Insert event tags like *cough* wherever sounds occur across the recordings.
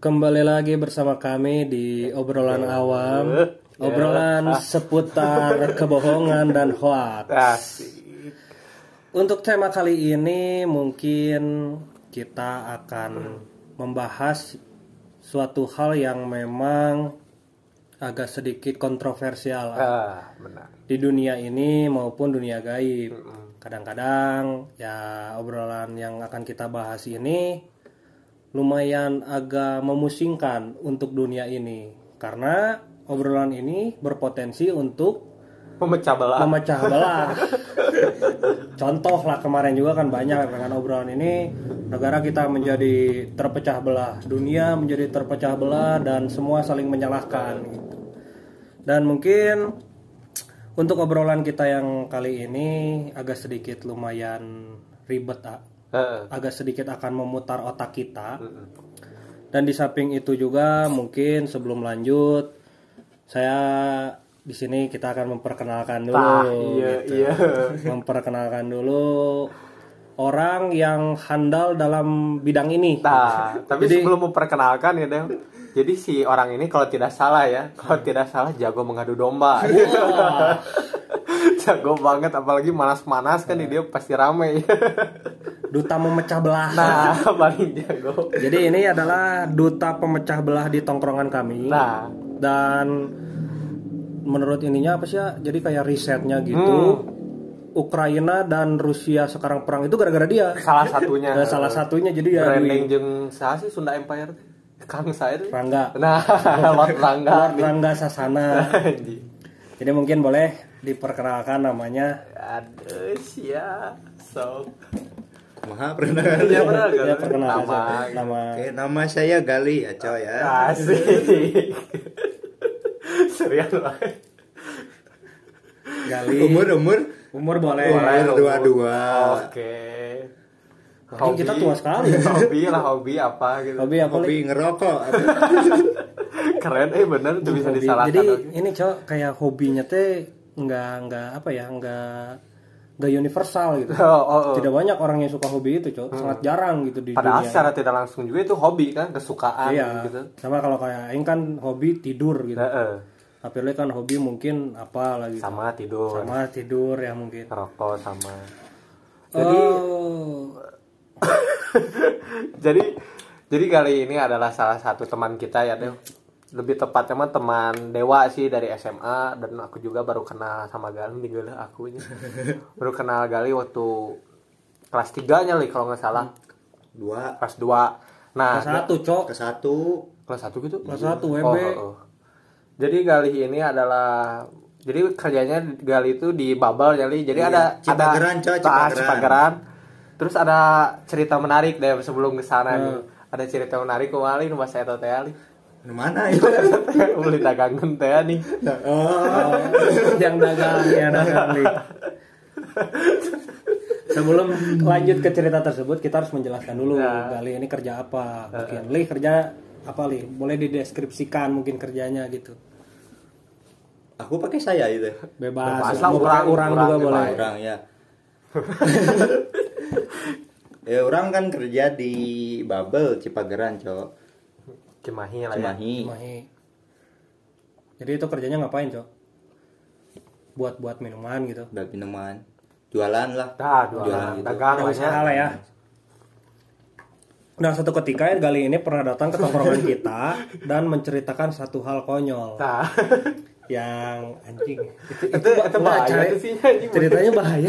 Kembali lagi bersama kami di obrolan awam, obrolan seputar *laughs* kebohongan dan hoax. Asik. Untuk tema kali ini mungkin kita akan membahas suatu hal yang memang agak sedikit kontroversial Ah, benar. di dunia ini maupun dunia gaib. Kadang-kadang ya obrolan yang akan kita bahas ini lumayan agak memusingkan untuk dunia ini karena obrolan ini berpotensi untuk Memecah belah. memecah belah. *laughs* Contoh lah kemarin juga kan banyak dengan obrolan ini negara kita menjadi terpecah belah, dunia menjadi terpecah belah dan semua saling menyalahkan gitu. Dan mungkin untuk obrolan kita yang kali ini agak sedikit lumayan ribet, ah. Heeh. agak sedikit akan memutar otak kita. Dan di samping itu juga mungkin sebelum lanjut saya di sini kita akan memperkenalkan dulu Ah, iya, gitu. iya. *laughs* Memperkenalkan dulu orang yang handal dalam bidang ini. Nah, tapi sebelum memperkenalkan ya, Del. Jadi si orang ini kalau tidak salah ya, kalau tidak salah jago mengadu domba. Wah, *laughs* jago banget apalagi manas-manas kan dia pasti rame. *laughs* duta memecah belah. nah, *laughs* paling jago. Jadi ini adalah duta pemecah belah di tongkrongan kami. Nah, Dan menurut ininya apa sih ya? Jadi kayak risetnya gitu. Hmm. Ukraina dan Rusia sekarang perang itu gara-gara dia. salah satunya Eh, salah satunya jadi ya branding di jeung saha sih Sunda Empire? Kang saya. Rangga. Nah, *laughs* Lord Rangga. Lord Rangga Sasana. Jadi mungkin boleh diperkenalkan namanya. Aduh, sia. So. Maha perkenalan. Ya Ya kan? perkenalkan Nama. nama Oke, nama saya Gali ya, coy ya. Asik. Serius banget. Gali. Umur umur Umur boleh. Boleh, Umur dua-dua. Oke. Anjing, kita tua sekali. *laughs* Hobi lah, hobi apa gitu. Hobi apa hobi Li? ngerokok. *laughs* Keren eh bener tuh bisa Hobi. disalahkan. Jadi ini cowok kayak hobinya teh nggak nggak apa ya nggak nggak universal gitu. Oh, oh, oh. Tidak banyak orang yang suka hobi itu cowok. Sangat jarang gitu di Padahal dunia. secara tidak langsung juga itu hobi kan, kesukaan Iya. gitu. Sama kalau kayak Aing kan hobi tidur gitu. Heeh. Tapi lu kan hobi mungkin apa lagi? Sama tidur, Sama tidur ya mungkin. rokok sama. Jadi *laughs* Jadi jadi kali ini adalah salah satu teman kita ya, Del. Lebih tepatnya mah teman Dewa sih dari SMA dan aku juga baru kenal sama Gali nih Gali aku ini. *laughs* baru kenal Gali waktu kelas 3 nya li kalau nggak salah. Dua Kelas 2. Nah, kelas satu cok. ke satu. kelas 1 gitu. Kelas satu WB. Oh, oh, oh. Jadi Gali ini adalah jadi kerjanya Gali itu di Babel jadi jadi Iya, ada Cipageran, ada coy, Ah, Cipageran. Cipageran. Terus ada cerita menarik deh sebelum ke sana Hmm. nih. Ada cerita menarik kemarin pas saya teh mana itu? *laughs* Beli dagangan teh nih. Oh, yang dagang ya dagang *laughs* Li. Sebelum lanjut ke cerita tersebut kita harus menjelaskan dulu Ya. Gali ini kerja apa mungkin Li kerja apa Li boleh dideskripsikan mungkin kerjanya gitu aku pakai saya itu. bebas, Bebas lah, orang- orang orang juga bebas. boleh Orang ya. *laughs* ya orang kan kerja di Babel Cipageran, Cok. Cimahi lah ya. Cimahi. Mahi. jadi itu kerjanya ngapain cok buat buat minuman gitu Buat minuman. Jualan lah. Dah, jualan, gitu. dagang lah usaha ya. lah ya Nah satu ketika ya Gali ini pernah datang ke tongkrongan kita dan menceritakan satu hal konyol Nah, yang anjing itu, itu itu enggak, bahaya sih anjing. ceritanya bahaya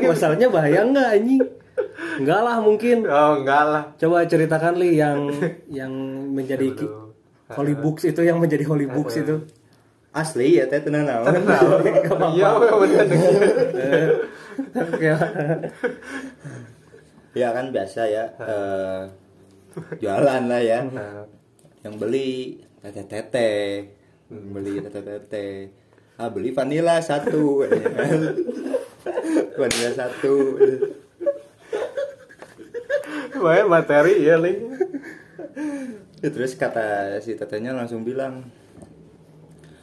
masalahnya bahaya nggak anjing enggak lah mungkin Oh, enggak lah. coba ceritakan li yang *laughs* yang menjadi ki- holy books itu yang menjadi holy books itu Asli ya teh tenan *laughs* naon. Iya, bener. Ya. Ya kan biasa ya. eh, jualan lah ya. Yang beli tete tete beli tete tete ah beli vanilla satu *laughs* vanilla satu Wah, materi ya, Ling. Ya, terus kata si tetenya langsung bilang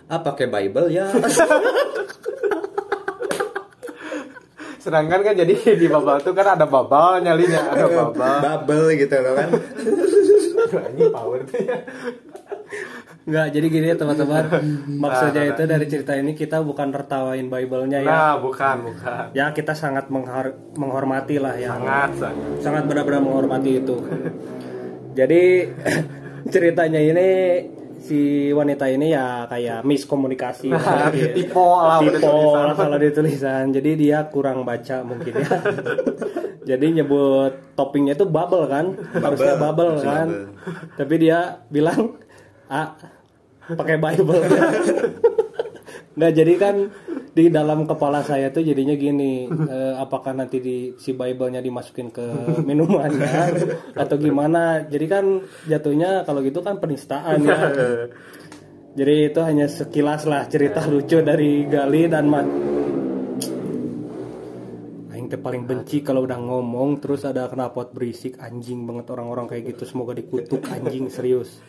ah pakai Bible ya Sedangkan kan jadi di babal tuh kan ada babal nyalinya, ada *laughs* babal. bubble gitu loh kan Anjing power tuh ya. Enggak, jadi gini ya teman-teman. *laughs* Maksudnya Nah, itu dari cerita ini kita bukan tertawain Bible-nya ya. Nah, bukan, bukan. Ya kita sangat menghor- menghormati lah ya. Sangat, sangat. sangat benar-benar menghormati itu. Jadi *laughs* ceritanya ini si wanita ini ya kayak miskomunikasi, Nah, Iya. Tipe lah udah Tipe lah kalau di tulisan. Jadi dia kurang baca mungkin ya. *laughs* Jadi nyebut toppingnya itu bubble kan, harusnya bubble harusnya kan. bubble. Tapi dia bilang ah pakai Bible. Nah jadi kan di dalam kepala saya tuh jadinya gini, eh, apakah nanti di si Bible-nya dimasukin ke minumannya atau gimana? Jadi kan jatuhnya kalau gitu kan penistaan ya. Jadi itu hanya sekilas lah cerita lucu dari Gali dan Man. Aing paling benci kalau udah ngomong terus ada knalpot berisik anjing banget orang-orang kayak gitu semoga dikutuk anjing serius.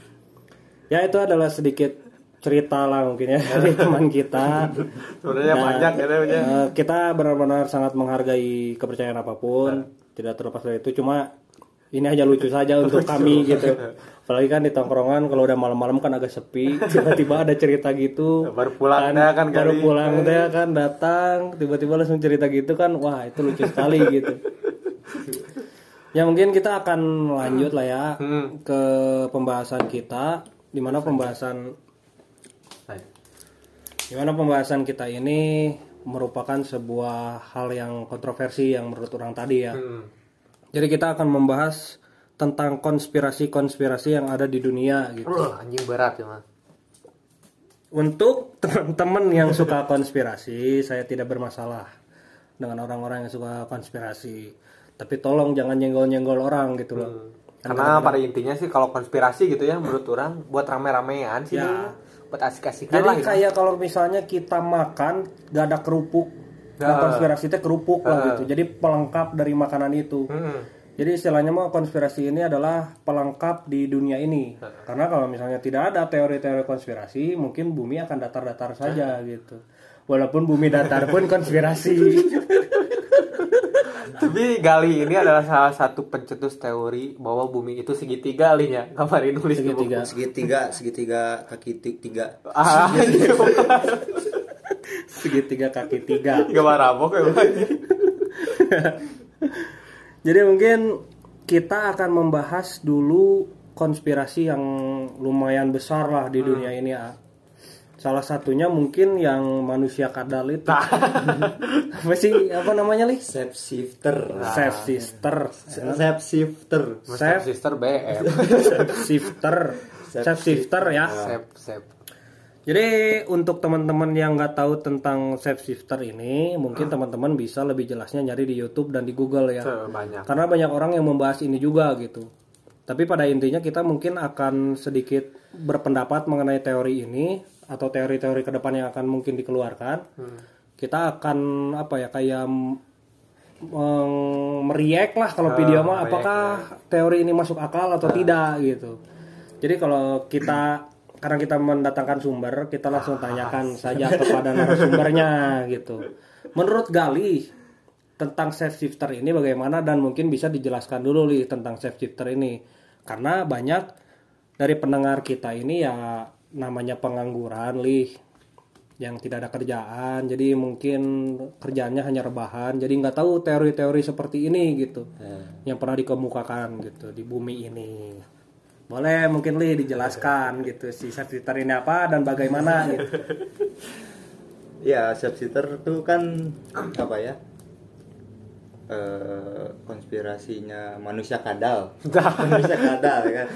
Ya itu adalah sedikit cerita lah mungkin ya dari *laughs* teman kita. Sebenarnya Nah, banyak ya eh, kita benar-benar sangat menghargai kepercayaan apa pun, tidak terlepas dari itu. Cuma ini aja lucu saja untuk kami gitu. Apalagi kan di tongkrongan kalau udah malam-malam kan agak sepi, *laughs* tiba-tiba ada cerita gitu. Baru pulang dah kan baru kali. pulang deh kan datang, tiba-tiba langsung cerita gitu kan, wah itu lucu sekali gitu. *laughs* Ya mungkin kita akan lanjut lah ya Hmm. ke pembahasan kita, di mana pembahasan Di mana pembahasan kita ini merupakan sebuah hal yang kontroversi yang menurut orang tadi ya. Hmm. Jadi kita akan membahas tentang konspirasi-konspirasi yang ada di dunia gitu. Wah, anjing berat ya, Mas. Untuk teman-teman yang suka konspirasi, saya tidak bermasalah dengan orang-orang yang suka konspirasi. Tapi tolong jangan nyenggol-nyenggol orang gitu loh. Karena pada intinya sih kalau konspirasi gitu ya menurut orang buat rame-ramean sih Ya. buat asik-asikan Jadi lah gitu. kayak kalau misalnya kita makan gak ada kerupuk, nah, Nah. konspirasi itu kerupuk lah gitu. Jadi pelengkap dari makanan itu. Hmm. Jadi istilahnya mau konspirasi ini adalah pelengkap di dunia ini. Karena kalau misalnya tidak ada teori-teori konspirasi, mungkin bumi akan datar-datar saja gitu. Walaupun bumi datar pun konspirasi. *laughs* Tapi Gali ini adalah salah satu pencetus teori bahwa bumi itu segitiga linya. Kemarin nulis. Segitiga. segitiga segitiga kaki ti- tiga Ah, itu Segitiga kaki tiga. Gak marabok ya. Bang. Jadi mungkin kita akan membahas dulu konspirasi yang lumayan besar lah di dunia ini ya. Salah satunya mungkin yang manusia kadal itu. *laughs* apa sih? Apa namanya, Li? shape shifter Safe sister. shape shifter Step sister BM. shifter Safe *laughs* shifter ya Sep, sep. jadi untuk teman-teman yang nggak tahu tentang safe shifter ini mungkin teman-teman bisa lebih jelasnya nyari di YouTube dan di Google ya Banyak. karena banyak orang yang membahas ini juga gitu tapi pada intinya kita mungkin akan sedikit berpendapat mengenai teori ini atau teori-teori ke depan yang akan mungkin dikeluarkan kita akan apa ya kayak meng- meriak lah kalau video mah apakah teori ini masuk akal atau tidak gitu. Jadi kalau kita karena kita mendatangkan sumber kita langsung tanyakan saja kepada narasumbernya gitu. Menurut Gali tentang safe shifter ini bagaimana dan mungkin bisa dijelaskan dulu nih tentang safe shifter ini. Karena banyak dari pendengar kita ini ya namanya pengangguran lih yang tidak ada kerjaan. Jadi mungkin kerjaannya hanya rebahan. Jadi nggak tahu teori-teori seperti ini gitu yang pernah dikemukakan gitu di bumi ini. Boleh mungkin li dijelaskan gitu si safe shifter ini apa dan bagaimana gitu. *laughs* Ya shifter tuh kan apa ya eh konspirasinya manusia kadal. *laughs* Manusia kadal kan?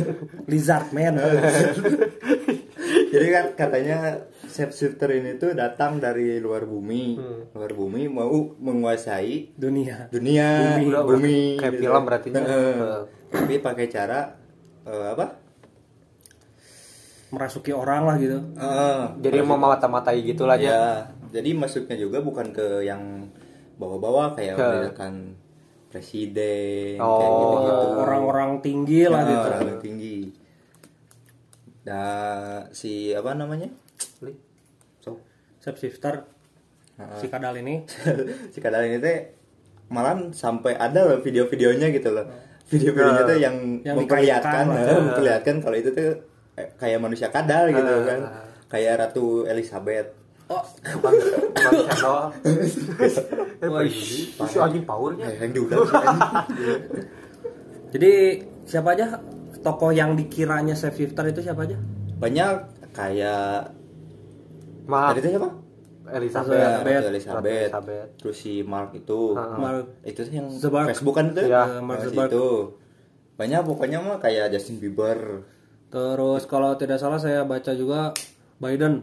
*laughs* Lizard man. *laughs* Jadi kan katanya shape shifter ini tuh datang dari luar bumi. Luar bumi mau menguasai dunia. dunia bumi, udah kayak gitu. film berarti. Heeh. tapi pakai cara eh, apa? Merasuki orang lah gitu. Eh, Jadi mau mata-matai gitu lah ya. ya jadi masuknya juga bukan ke yang bawah-bawah kayak misalkan presiden Oh. kayak gitu-gitu. orang-orang tinggi lah Nah, gitu. orang tinggi. Nah si apa namanya? So. Safe shifter si kadal ini. *laughs* Si kadal ini teh malah sampai ada loh video-videonya gitu loh. Video-videonya tuh yang, Yang memperlihatkan memperlihatkan kalau itu tuh eh, kayak manusia kadal gitu kan. Kayak ratu Elizabeth. Oh, *laughs* channel eh anjing powernya Eh, yang anjing. jadi siapa aja tokoh yang dikiranya safe shifter itu siapa aja? banyak kayak maaf tadi itu siapa Elizabeth Elizabeth. Elizabeth. Elizabeth. terus si Mark itu. Mark itu sih yang Zuckerberg. Facebook kan itu Iya, Mark Nah, Zuckerberg. itu banyak pokoknya mah kayak Justin Bieber Terus kalau tidak salah saya baca juga Biden,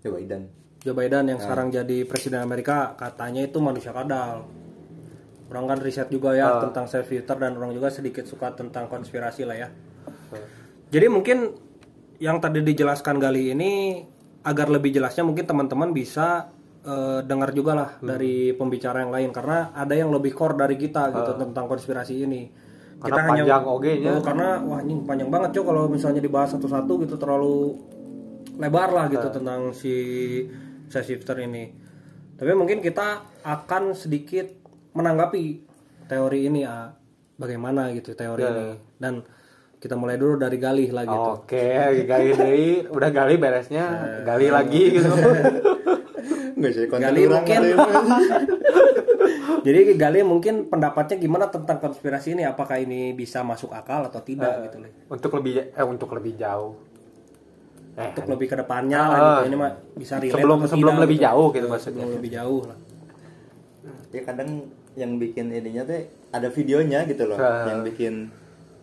Joe Biden Joe Biden yang sekarang jadi presiden Amerika katanya itu manusia kadal. Orang kan riset juga ya tentang safe shifter dan orang juga sedikit suka tentang konspirasi lah ya. Jadi mungkin yang tadi dijelaskan Gali ini agar lebih jelasnya mungkin teman-teman bisa eh, dengar juga lah dari pembicara yang lain karena ada yang lebih core dari kita gitu tentang konspirasi ini. Karena panjang oge-nya. Oh, karena wah ini panjang banget cok kalau misalnya dibahas satu-satu gitu terlalu lebar lah gitu tentang si safe shifter ini. Tapi mungkin kita akan sedikit menanggapi teori ini ya bagaimana gitu teori ini dan kita mulai dulu dari Galih lah gitu. Oke, gali dari udah gali beresnya, gali lagi *laughs* gitu. nggak sih konten Gali mungkin. *laughs* Jadi Galih mungkin pendapatnya gimana tentang konspirasi ini apakah ini bisa masuk akal atau tidak gitu Li. untuk lebih eh untuk lebih jauh. Eh, Untuk lebih ke depannya lah Ah. gitu. Ini mah bisa relate Sebelum- atau sebelum tidak lebih gitu. jauh gitu maksudnya. Sebelum lebih jauh lah. ya kadang yang bikin ininya tuh ada videonya gitu loh Ah. yang bikin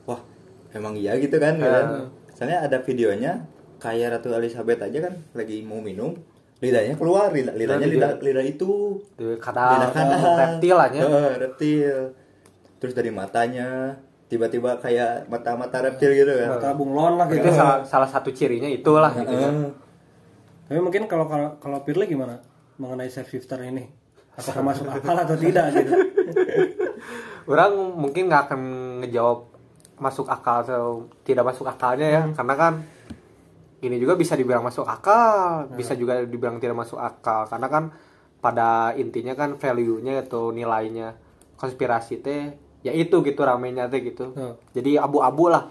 wah emang iya gitu kan kan. soalnya ada videonya kayak Ratu Elizabeth aja kan lagi mau minum lidahnya keluar lidah, lidahnya Nah, lidah lidah itu lidah kanan reptil aja. Heeh, reptil terus dari matanya tiba-tiba kayak mata-mata reptil gitu kan Kata Bung Lon lah gitu. Itu salah, salah satu cirinya itulah gitu. Heeh. Tapi mungkin kalau kalau kalau Pirli gimana mengenai safe shifter ini? Apakah masuk akal atau tidak gitu? *laughs* Orang mungkin nggak akan ngejawab masuk akal atau tidak masuk akalnya ya, karena kan ini juga bisa dibilang masuk akal, bisa juga dibilang tidak masuk akal, karena kan pada intinya kan value-nya atau nilainya konspirasi teh ya itu gitu ramenya teh gitu. Hmm. Jadi abu-abu lah.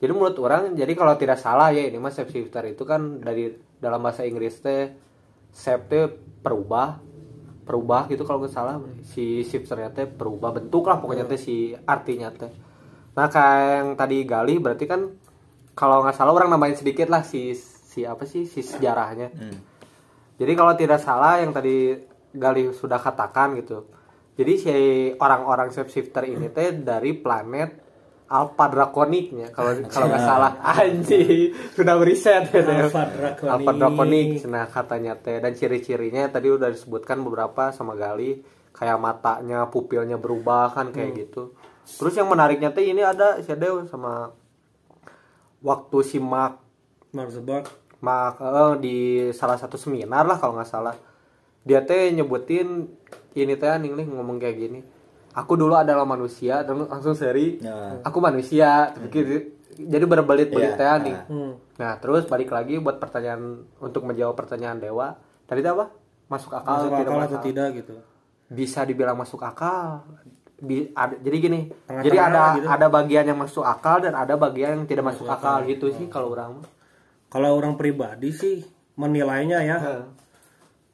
Jadi menurut orang jadi kalau tidak salah ya ini mas safe shifter itu kan dari dalam bahasa Inggris teh teh perubah perubah gitu kalau nggak salah si shifternya teh perubah bentuk lah pokoknya teh si artinya teh nah kayak yang tadi gali berarti kan kalau nggak salah orang nambahin sedikit lah si si apa sih si sejarahnya jadi kalau tidak salah yang tadi gali sudah katakan gitu jadi si orang-orang shifter ini teh dari planet Alpha Draconicnya kalau kalau nggak salah. *laughs* Anjing sudah beriset gitu ya. Alpha Draconic. Alpha Draconic. Nah katanya teh. Dan ciri-cirinya tadi udah disebutkan beberapa sama Gali. Kayak matanya pupilnya berubah kan kayak gitu. Terus yang menariknya teh ini ada si Dew sama waktu si Mark Mark Zuckerberg. Mark eh, di salah satu seminar lah kalau nggak salah. Dia teh nyebutin ini teh nih nih ngomong kayak gini aku dulu adalah manusia dan langsung seri Ya. aku manusia tapi gitu- jadi berbelit-belit Iya, teh nih ah. Hmm. nah terus balik lagi buat pertanyaan untuk menjawab pertanyaan dewa tadi apa masuk akal, Masuk atau akal tidak atau masuk tidak gitu. bisa dibilang masuk akal Bi- ada- jadi gini Tengah-tengah jadi ada gitu. ada bagian yang masuk akal dan ada bagian yang tidak masuk akal gitu sih kalau orang. Kalau orang pribadi sih menilainya ya. Heeh.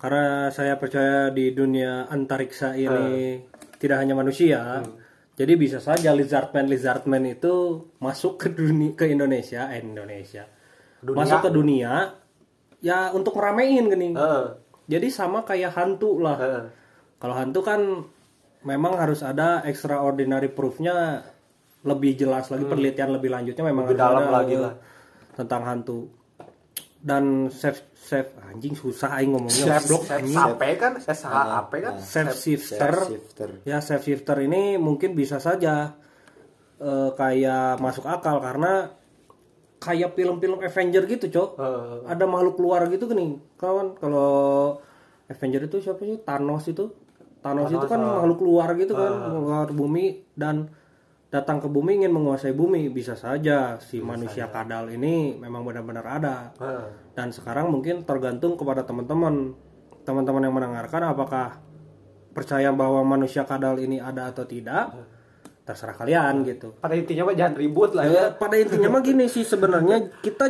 Karena saya percaya di dunia antariksa ini tidak hanya manusia. Hmm. Jadi bisa saja lizardman lizardman itu masuk ke dunia ke Indonesia, eh Indonesia. Dunia. Masuk ke dunia ya untuk ngeramein gini. Heeh. Jadi sama kayak hantu lah. Heeh. Kalau hantu kan memang harus ada extraordinary proof-nya lebih jelas lagi penelitian lebih lanjutnya memang Hmm. Lebih harus dalam ada lagi eh, lah. tentang hantu. Dan safe safe anjing susah aing ngomongnya Chef, goblok chef anjing. sape kan, chef sape kan. Safe shifter. shifter Ya safe shifter ini mungkin bisa saja eh, kayak masuk akal karena kayak film-film Avenger gitu, Cok. Heeh. Ada makhluk luar gitu gini. Kawan, kalau Avenger itu siapa sih? Thanos itu. Thanos, itu kan makhluk luar gitu kan, luar bumi dan datang ke bumi ingin menguasai bumi bisa saja si manusia kadal ini memang benar-benar ada. Heeh. Dan sekarang mungkin tergantung kepada teman-teman. Teman-teman yang mendengarkan apakah percaya bahwa manusia kadal ini ada atau tidak. terserah kalian gitu pada intinya mah jangan ribut lah ya Ya, pada intinya mah gini sih sebenarnya kita